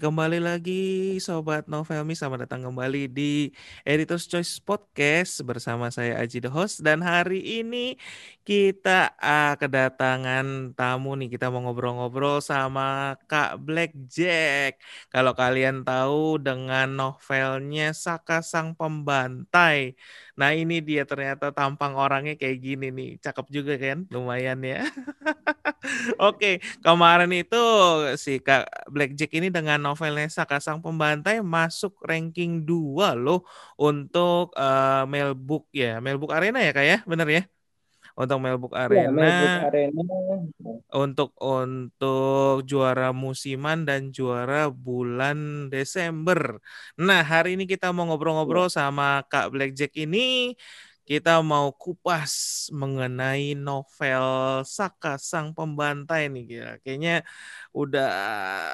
Kembali lagi Sobat Novelmi, selamat datang kembali di Editor's Choice Podcast bersama saya Aji the host. Dan hari ini kita uh, kedatangan tamu nih, kita mau ngobrol-ngobrol sama Kak Blackjack. Kalau kalian tahu dengan novelnya Saka Sang Pembantai. Nah ini dia ternyata tampang orangnya kayak gini nih, cakep juga kan, lumayan ya. Oke, kemarin itu si Kak Blackjack ini dengan novelnya Saka Sang Pembantai masuk ranking 2 loh untuk uh, Mailbook ya. Mailbook Arena ya Kak ya? Bener ya? Untuk Mailbook iya, Arena. Ya, Arena. Untuk untuk juara musiman dan juara bulan Desember. Nah, hari ini kita mau ngobrol-ngobrol ya. sama Kak Blackjack ini kita mau kupas mengenai novel Saka Sang Pembantai nih kira. Kayaknya udah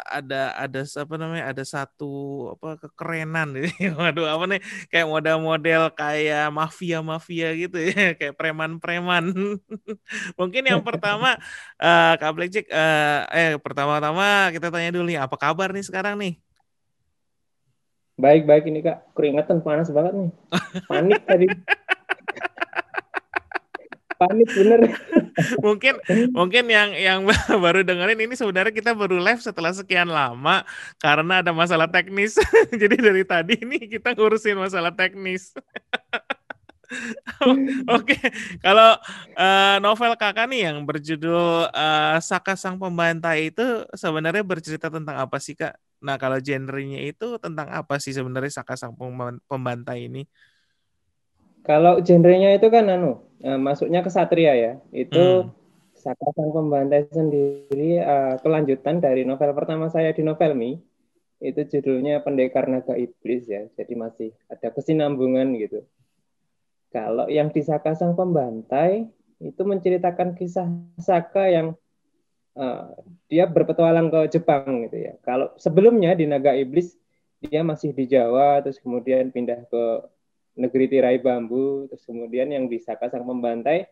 ada ada apa namanya ada satu apa kekerenan gitu. Waduh apa nih kayak model-model kayak mafia-mafia gitu ya, kayak preman-preman. Mungkin yang pertama uh, Kak Blackjack uh, eh pertama-tama kita tanya dulu nih apa kabar nih sekarang nih? Baik baik ini kak keringetan panas banget nih panik tadi panik bener mungkin mungkin yang yang baru dengerin ini sebenarnya kita baru live setelah sekian lama karena ada masalah teknis jadi dari tadi ini kita ngurusin masalah teknis Oke, kalau uh, novel kakak nih yang berjudul uh, Saka Sang Pembantai itu sebenarnya bercerita tentang apa sih kak? Nah kalau genrenya itu tentang apa sih sebenarnya Saka Sang Pembantai ini? Kalau genrenya itu kan anu, uh, masuknya ke satria ya. Itu hmm. Saka Sang Pembantai sendiri uh, kelanjutan dari novel pertama saya di Novelmi. Itu judulnya Pendekar Naga Iblis ya. Jadi masih ada kesinambungan gitu. Kalau yang di Saka Sang Pembantai itu menceritakan kisah Saka yang uh, dia berpetualang ke Jepang gitu ya. Kalau sebelumnya di Naga Iblis dia masih di Jawa terus kemudian pindah ke negeri tirai bambu terus kemudian yang di Saka sang pembantai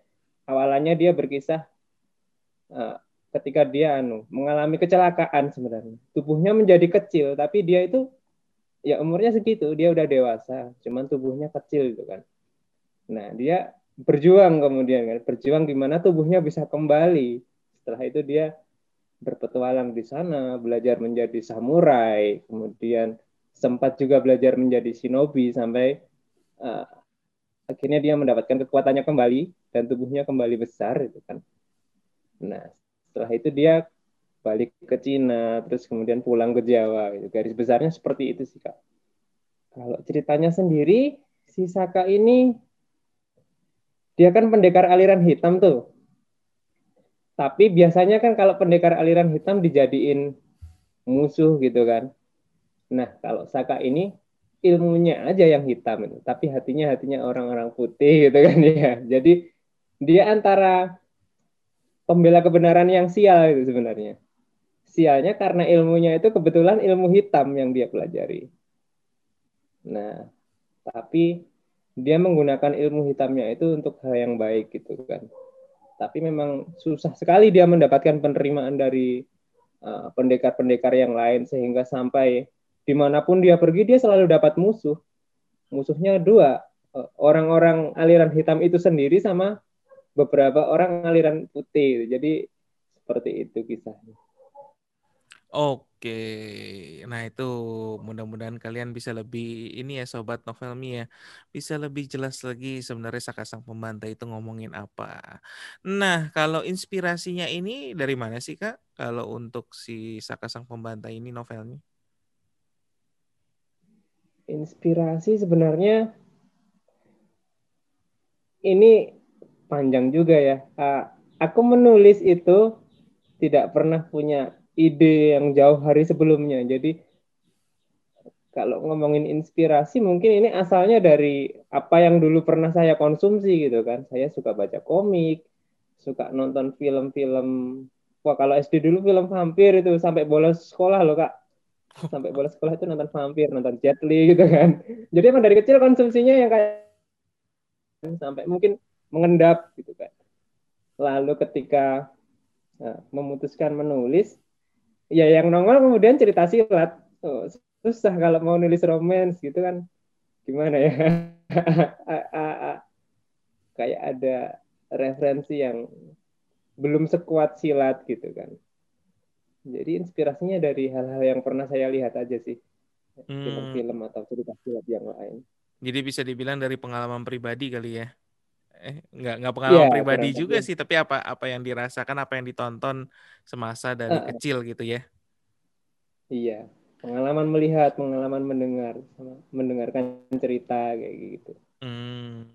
awalannya dia berkisah uh, ketika dia anu mengalami kecelakaan sebenarnya. Tubuhnya menjadi kecil tapi dia itu ya umurnya segitu dia udah dewasa cuman tubuhnya kecil gitu kan. Nah dia berjuang kemudian kan berjuang gimana tubuhnya bisa kembali. Setelah itu dia berpetualang di sana belajar menjadi samurai kemudian sempat juga belajar menjadi shinobi sampai uh, akhirnya dia mendapatkan kekuatannya kembali dan tubuhnya kembali besar itu kan. Nah, setelah itu dia balik ke Cina, terus kemudian pulang ke Jawa. Gitu. Garis besarnya seperti itu sih kak. Kalau ceritanya sendiri, si Saka ini dia kan pendekar aliran hitam tuh. Tapi biasanya kan kalau pendekar aliran hitam dijadiin musuh gitu kan. Nah, kalau Saka ini ilmunya aja yang hitam tapi hatinya hatinya orang-orang putih gitu kan ya. Jadi dia antara pembela kebenaran yang sial itu sebenarnya. Sialnya karena ilmunya itu kebetulan ilmu hitam yang dia pelajari. Nah, tapi dia menggunakan ilmu hitamnya itu untuk hal yang baik gitu kan. Tapi memang susah sekali dia mendapatkan penerimaan dari uh, pendekar-pendekar uh, yang lain sehingga sampai di mana pun dia pergi dia selalu dapat musuh musuhnya dua orang-orang aliran hitam itu sendiri sama beberapa orang aliran putih jadi seperti itu kisahnya Oke, nah itu mudah-mudahan kalian bisa lebih ini ya sobat novelmi ya, bisa lebih jelas lagi sebenarnya Saka Sang Pembantai itu ngomongin apa. Nah kalau inspirasinya ini dari mana sih kak? Kalau untuk si Saka Sang Pembantai ini novelnya? Inspirasi sebenarnya ini panjang juga ya. Uh, aku menulis itu tidak pernah punya ide yang jauh hari sebelumnya. Jadi kalau ngomongin inspirasi mungkin ini asalnya dari apa yang dulu pernah saya konsumsi gitu kan. Saya suka baca komik, suka nonton film-film. Wah kalau SD dulu film vampir itu sampai bolos sekolah loh kak sampai bola sekolah itu nonton vampir, nonton Jet Li gitu kan. Jadi emang dari kecil konsumsinya yang kayak sampai mungkin mengendap gitu kan. Lalu ketika nah, memutuskan menulis, ya yang nongol kemudian cerita silat. Oh, susah kalau mau nulis romance gitu kan. Gimana ya? Kayak ada referensi yang belum sekuat silat gitu kan jadi inspirasinya dari hal-hal yang pernah saya lihat aja sih. Film-film hmm. atau cerita silat yang lain. Jadi bisa dibilang dari pengalaman pribadi kali ya? Eh nggak nggak pengalaman ya, pribadi juga sih tapi apa apa yang dirasakan apa yang ditonton semasa dari uh, kecil gitu ya? Iya pengalaman melihat pengalaman mendengar mendengarkan cerita kayak gitu. Hmm,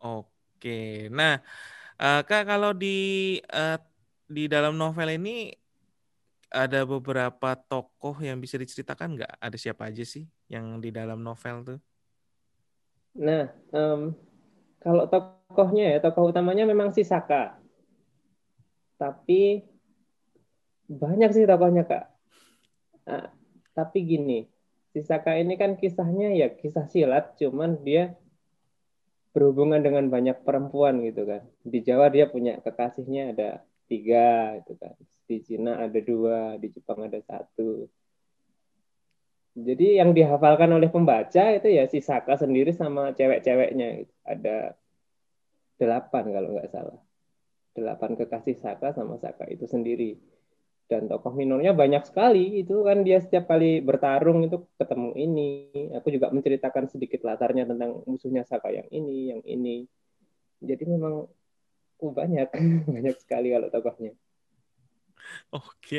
oke. Nah uh, kak kalau di uh, di dalam novel ini ada beberapa tokoh yang bisa diceritakan nggak ada siapa aja sih yang di dalam novel tuh nah um, kalau tokohnya ya, tokoh utamanya memang si Saka. Tapi banyak sih tokohnya, Kak. Nah, tapi gini, si Saka ini kan kisahnya ya kisah silat, cuman dia berhubungan dengan banyak perempuan gitu kan. Di Jawa dia punya kekasihnya ada tiga gitu kan. Di Cina ada dua, di Jepang ada satu. Jadi yang dihafalkan oleh pembaca itu ya si Saka sendiri sama cewek-ceweknya. Ada delapan kalau nggak salah. Delapan kekasih Saka sama Saka itu sendiri. Dan tokoh minornya banyak sekali. Itu kan dia setiap kali bertarung itu ketemu ini. Aku juga menceritakan sedikit latarnya tentang musuhnya Saka yang ini, yang ini. Jadi memang oh, banyak, banyak sekali kalau tokohnya. Oke.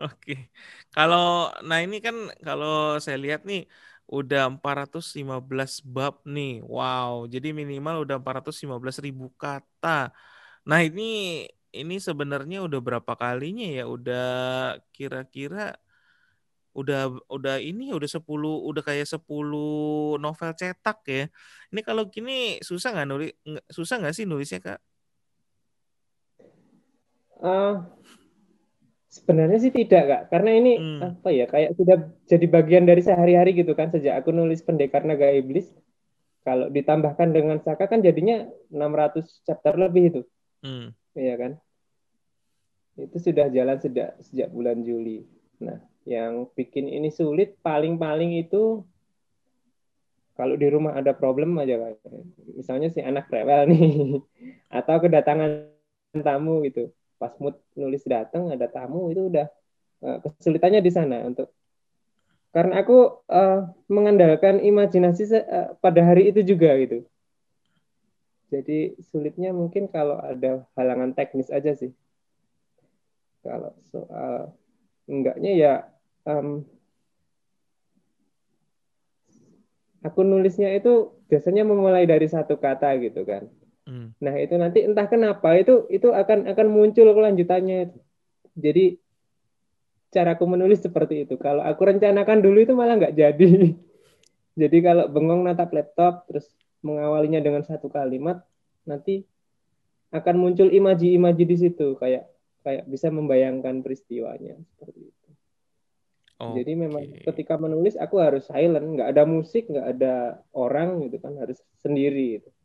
Oke. Kalau nah ini kan kalau saya lihat nih udah 415 bab nih. Wow, jadi minimal udah 415 ribu kata. Nah ini ini sebenarnya udah berapa kalinya ya? Udah kira-kira udah udah ini udah 10 udah kayak 10 novel cetak ya. Ini kalau gini susah nggak nulis susah nggak sih nulisnya kak? Uh, sebenarnya sih tidak kak, karena ini hmm. apa ya kayak sudah jadi bagian dari sehari-hari gitu kan sejak aku nulis Pendekar Naga Iblis. Kalau ditambahkan dengan Saka kan jadinya 600 chapter lebih itu, hmm. iya kan? Itu sudah jalan sejak sejak bulan Juli. Nah, yang bikin ini sulit paling-paling itu kalau di rumah ada problem aja kan. Misalnya si anak rewel nih atau kedatangan tamu gitu pas mood nulis datang ada tamu itu udah uh, kesulitannya di sana untuk karena aku uh, mengandalkan imajinasi uh, pada hari itu juga gitu. Jadi sulitnya mungkin kalau ada halangan teknis aja sih. Kalau soal enggaknya ya um, aku nulisnya itu biasanya memulai dari satu kata gitu kan. Hmm. Nah itu nanti entah kenapa itu itu akan akan muncul kelanjutannya. Jadi caraku menulis seperti itu. Kalau aku rencanakan dulu itu malah nggak jadi. jadi kalau bengong natap laptop terus mengawalinya dengan satu kalimat, nanti akan muncul imaji-imaji di situ kayak kayak bisa membayangkan peristiwanya seperti itu. Okay. Jadi memang ketika menulis aku harus silent, nggak ada musik, nggak ada orang gitu kan harus sendiri. Gitu. Gitu.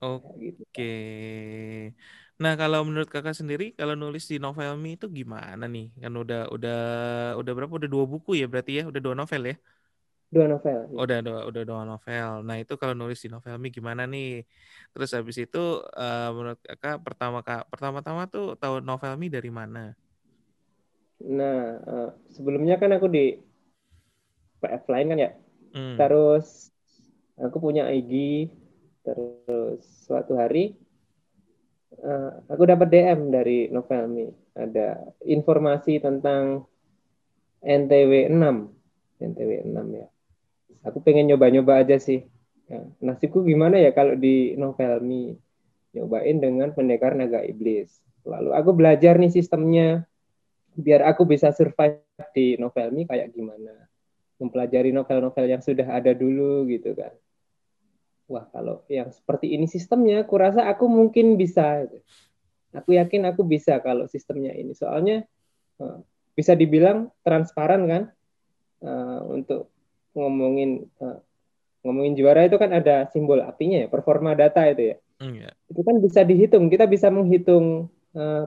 Oke. Nah, kalau menurut kakak sendiri, kalau nulis di Novelmi itu gimana nih? Kan udah udah udah berapa? Udah dua buku ya berarti ya? Udah dua novel ya? Dua novel. Ya. Udah dua udah dua novel. Nah itu kalau nulis di Novelmi gimana nih? Terus habis itu uh, menurut kakak pertama kak pertama-tama tuh tahu Novelmi dari mana? Nah uh, sebelumnya kan aku di PF lain kan ya. Hmm. Terus aku punya IG terus suatu hari uh, aku dapat DM dari Novelmi ada informasi tentang NTW 6 NTW 6 ya. Aku pengen nyoba-nyoba aja sih. Nah, nasibku gimana ya kalau di Novelmi nyobain dengan pendekar naga iblis. Lalu aku belajar nih sistemnya biar aku bisa survive di Novelmi kayak gimana. Mempelajari novel-novel yang sudah ada dulu gitu kan wah kalau yang seperti ini sistemnya, aku rasa aku mungkin bisa. Aku yakin aku bisa kalau sistemnya ini. Soalnya uh, bisa dibilang transparan kan uh, untuk ngomongin uh, ngomongin juara itu kan ada simbol apinya ya, performa data itu ya. Mm, yeah. Itu kan bisa dihitung. Kita bisa menghitung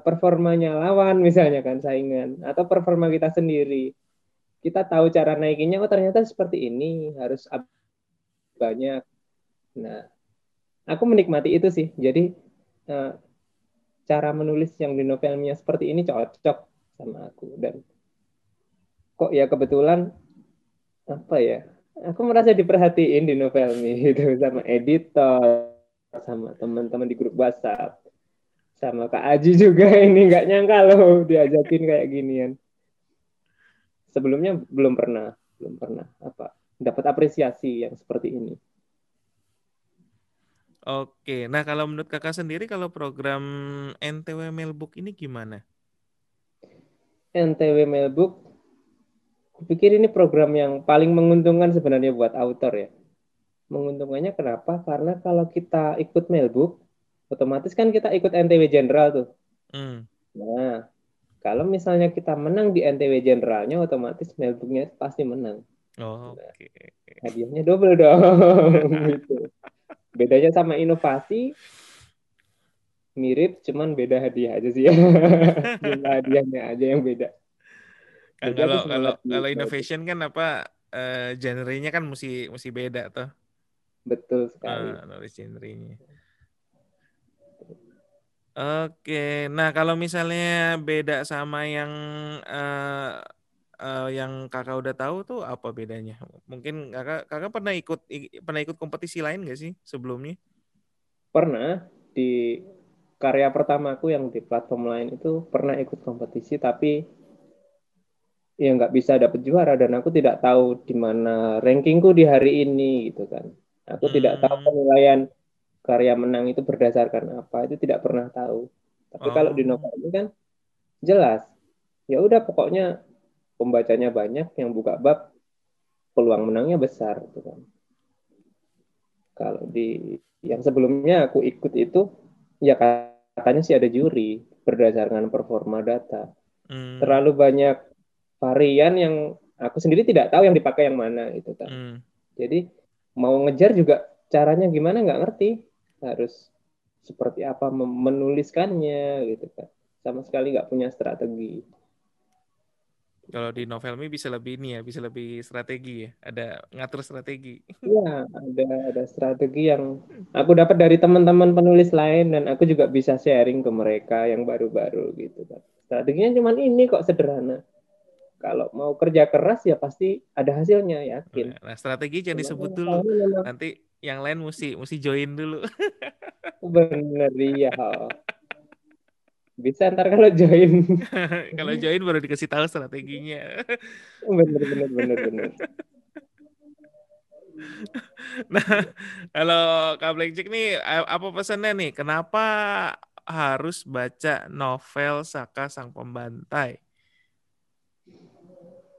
performanya lawan misalnya kan saingan atau performa kita sendiri. Kita tahu cara naikinnya oh ternyata seperti ini, harus banyak. Nah, aku menikmati itu sih. Jadi uh, cara menulis yang di novelnya seperti ini cocok sama aku. Dan kok ya kebetulan apa ya aku merasa diperhatiin di novel ini itu sama editor sama teman-teman di grup WhatsApp sama Kak Aji juga. Ini nggak nyangka loh diajakin kayak ginian. Sebelumnya belum pernah belum pernah apa dapat apresiasi yang seperti ini Oke, nah kalau menurut kakak sendiri kalau program NTW Mailbook ini gimana? NTW Mailbook Kupikir ini program yang paling menguntungkan sebenarnya buat author ya. Menguntungkannya kenapa? Karena kalau kita ikut mailbook, otomatis kan kita ikut NTW General tuh. Hmm. Nah, kalau misalnya kita menang di NTW Generalnya, otomatis mailbooknya pasti menang. Oh, nah, Oke. Okay. Hadiahnya double dong. gitu. Bedanya sama inovasi, mirip, cuman beda hadiah aja sih ya. Jumlah hadiahnya aja yang beda. Kan kalau kalau kalau innovation kan apa uh, genrenya kan mesti mesti beda tuh. Betul sekali. Uh, nulis genrenya. Oke, nah kalau misalnya beda sama yang uh, uh, yang kakak udah tahu tuh apa bedanya? Mungkin kakak kakak pernah ikut pernah ikut kompetisi lain gak sih sebelumnya? Pernah di karya pertamaku yang di platform lain itu pernah ikut kompetisi tapi ya nggak bisa dapat juara dan aku tidak tahu di mana rankingku di hari ini gitu kan aku hmm. tidak tahu hmm. penilaian karya menang itu berdasarkan apa itu tidak pernah tahu tapi oh. kalau di oh. novel ini kan jelas ya udah pokoknya pembacanya banyak yang buka bab peluang menangnya besar gitu kan kalau di yang sebelumnya aku ikut itu ya katanya sih ada juri berdasarkan performa data hmm. terlalu banyak varian yang aku sendiri tidak tahu yang dipakai yang mana itu kan. Hmm. Jadi mau ngejar juga caranya gimana nggak ngerti. Harus seperti apa menuliskannya gitu kan. Sama sekali nggak punya strategi. Kalau di novel ini bisa lebih ini ya, bisa lebih strategi ya. Ada ngatur strategi. Iya, ada ada strategi yang aku dapat dari teman-teman penulis lain dan aku juga bisa sharing ke mereka yang baru-baru gitu kan. Strateginya cuma ini kok sederhana kalau mau kerja keras ya pasti ada hasilnya yakin. Nah, strategi jangan disebut dulu. Nanti yang lain mesti mesti join dulu. Bener iya. Bisa ntar kalau join. kalau join baru dikasih tahu strateginya. bener bener bener bener. nah, kalau Kak Blackjack nih apa pesannya nih? Kenapa harus baca novel Saka Sang Pembantai?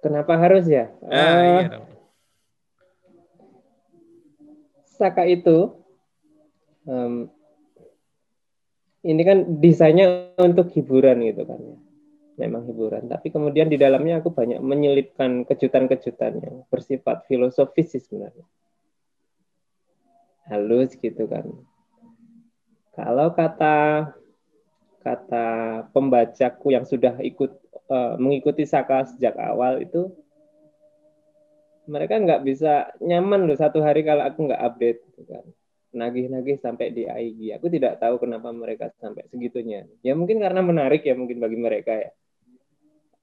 Kenapa harus ya? Ah, uh, iya dong. Saka itu um, ini kan desainnya untuk hiburan gitu kan ya. Memang hiburan, tapi kemudian di dalamnya aku banyak menyelipkan kejutan-kejutan yang bersifat filosofis sih sebenarnya. Halus gitu kan. Kalau kata kata pembacaku yang sudah ikut uh, mengikuti Saka sejak awal itu mereka nggak bisa nyaman loh satu hari kalau aku nggak update gitu kan nagih-nagih sampai di IG aku tidak tahu kenapa mereka sampai segitunya. Ya mungkin karena menarik ya mungkin bagi mereka ya.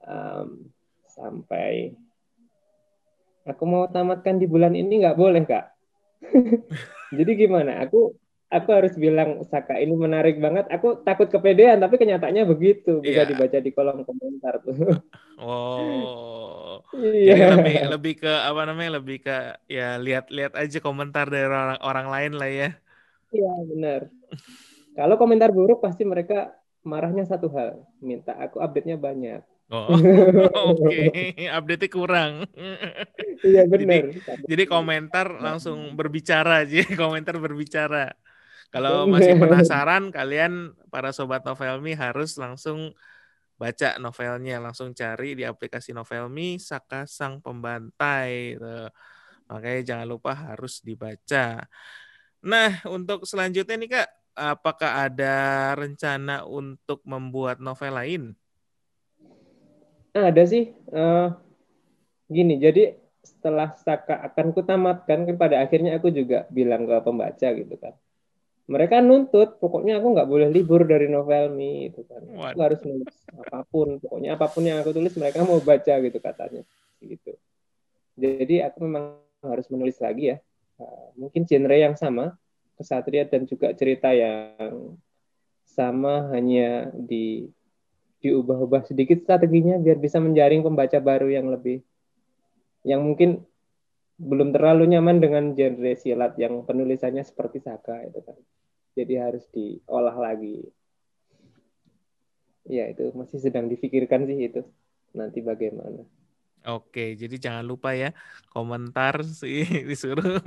Um, sampai aku mau tamatkan di bulan ini nggak boleh kak. Jadi gimana? Aku aku harus bilang Saka ini menarik banget. Aku takut kepedean, tapi kenyataannya begitu. Bisa yeah. dibaca di kolom komentar tuh. Oh. Iya. Yeah. lebih lebih ke apa namanya? Lebih ke ya lihat-lihat aja komentar dari orang orang lain lah ya. Iya, yeah, benar. Kalau komentar buruk pasti mereka marahnya satu hal, minta aku update-nya banyak. Oh, oke. Okay. Update-nya kurang. Iya benar. Jadi, jadi komentar langsung berbicara aja, komentar berbicara. Kalau masih penasaran, kalian para sobat Novelmi harus langsung baca novelnya, langsung cari di aplikasi Novelmi Saka Sang Pembantai. Tuh. Makanya jangan lupa harus dibaca. Nah, untuk selanjutnya nih Kak, apakah ada rencana untuk membuat novel lain? Ada sih. Uh, gini, jadi setelah Saka akan kutamatkan kan pada akhirnya aku juga bilang ke pembaca gitu kan mereka nuntut pokoknya aku nggak boleh libur dari novel mi itu kan. What? aku harus nulis apa pun pokoknya apa pun yang aku tulis mereka mau baca gitu katanya. Gitu. Jadi aku memang harus menulis lagi ya. Uh, mungkin genre yang sama kesatria dan juga cerita yang sama hanya di diubah-ubah sedikit strateginya biar bisa menjaring pembaca baru yang lebih yang mungkin belum terlalu nyaman dengan genre silat yang penulisannya seperti Saka itu kan jadi harus diolah lagi. Ya itu masih sedang difikirkan sih itu. Nanti bagaimana. Oke, jadi jangan lupa ya komentar sih disuruh.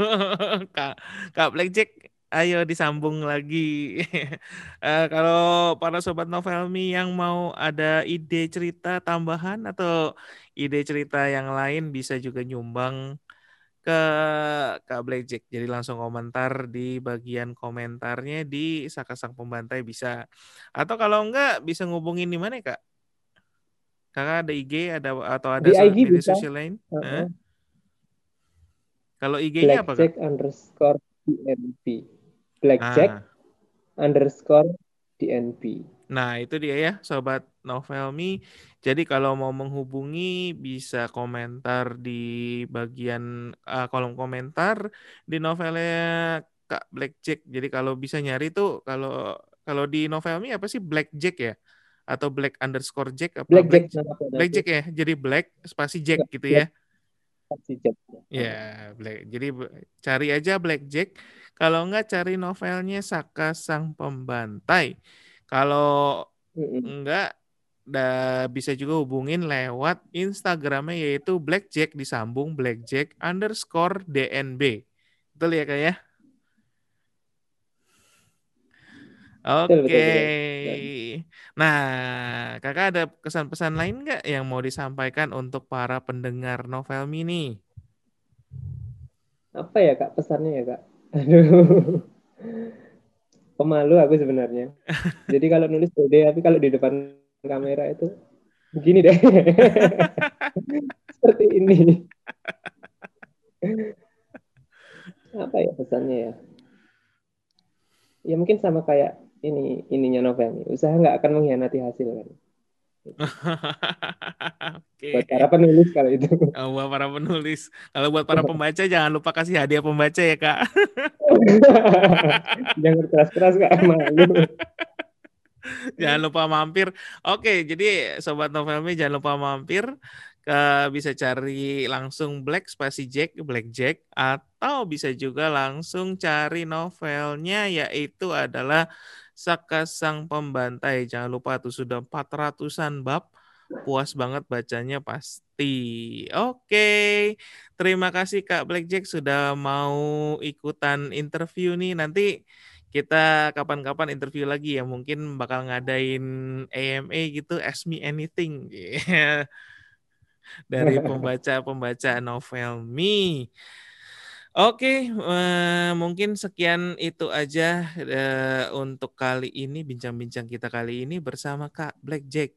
Kak Kak Blackjack ayo disambung lagi. uh, kalau para sobat Novelmi yang mau ada ide cerita tambahan atau ide cerita yang lain bisa juga nyumbang ke Kak Blackjack. Jadi langsung komentar di bagian komentarnya di Saka Sang Pembantai bisa. Atau kalau enggak bisa ngubungin di mana Kak? Kakak ada IG ada atau ada di IG media sosial lain? Uh -huh. Kalau IG-nya apa Kak? underscore DNP. Blackjack ah. underscore DNP. Nah, itu dia ya, sobat Novelmi. Jadi kalau mau menghubungi bisa komentar di bagian uh, kolom komentar di novelnya Kak Blackjack. Jadi kalau bisa nyari tuh kalau kalau di Novelmi apa sih Blackjack ya? Atau Black underscore Jack apa Black, Black, Jack, Black Jack ya? Jadi Black spasi Jack gitu ya. Spasi Jack. Ya, Black. Jadi cari aja Black Jack. Kalau enggak cari novelnya Saka Sang Pembantai. Kalau enggak da, bisa juga hubungin lewat Instagramnya yaitu Blackjack disambung Blackjack underscore DNB. Betul ya kak ya? Oke. Okay. Nah, kakak ada kesan-pesan lain nggak yang mau disampaikan untuk para pendengar novel mini? Apa ya kak pesannya ya kak? Aduh pemalu aku sebenarnya. Jadi kalau nulis pede, tapi kalau di depan kamera itu begini deh. Seperti ini. Apa ya pesannya ya? Ya mungkin sama kayak ini ininya novel nih. Usaha nggak akan mengkhianati hasil kan. Okay. Buat para penulis kalau itu. Oh, buat para penulis. Kalau buat para pembaca jangan lupa kasih hadiah pembaca ya kak. jangan keras-keras kak malu. jangan lupa mampir. Oke, jadi sobat novelmi jangan lupa mampir ke bisa cari langsung Black Spasi Jack, Black Jack atau bisa juga langsung cari novelnya yaitu adalah Saka Sang Pembantai. Jangan lupa tuh sudah 400-an bab. Puas banget bacanya pasti. Oke. Terima kasih Kak Blackjack sudah mau ikutan interview nih. Nanti kita kapan-kapan interview lagi ya. Mungkin bakal ngadain AMA gitu, Ask Me Anything. Dari pembaca-pembaca novel Me. Oke, uh, mungkin sekian itu aja uh, untuk kali ini bincang-bincang kita kali ini bersama Kak Blackjack,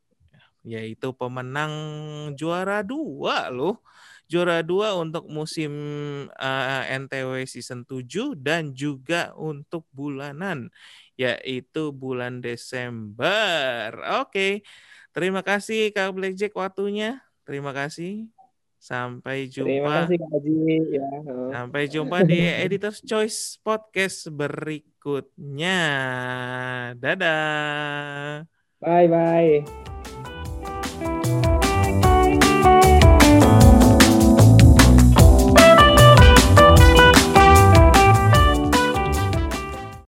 yaitu pemenang juara dua loh, juara dua untuk musim eh, NTW season 7 dan juga untuk bulanan, yaitu bulan Desember. Oke, terima kasih Kak Blackjack waktunya, terima kasih. Sampai jumpa. Terima kasih Kak Haji. Ya. Sampai jumpa di Editor's Choice Podcast berikutnya. Dadah. Bye bye.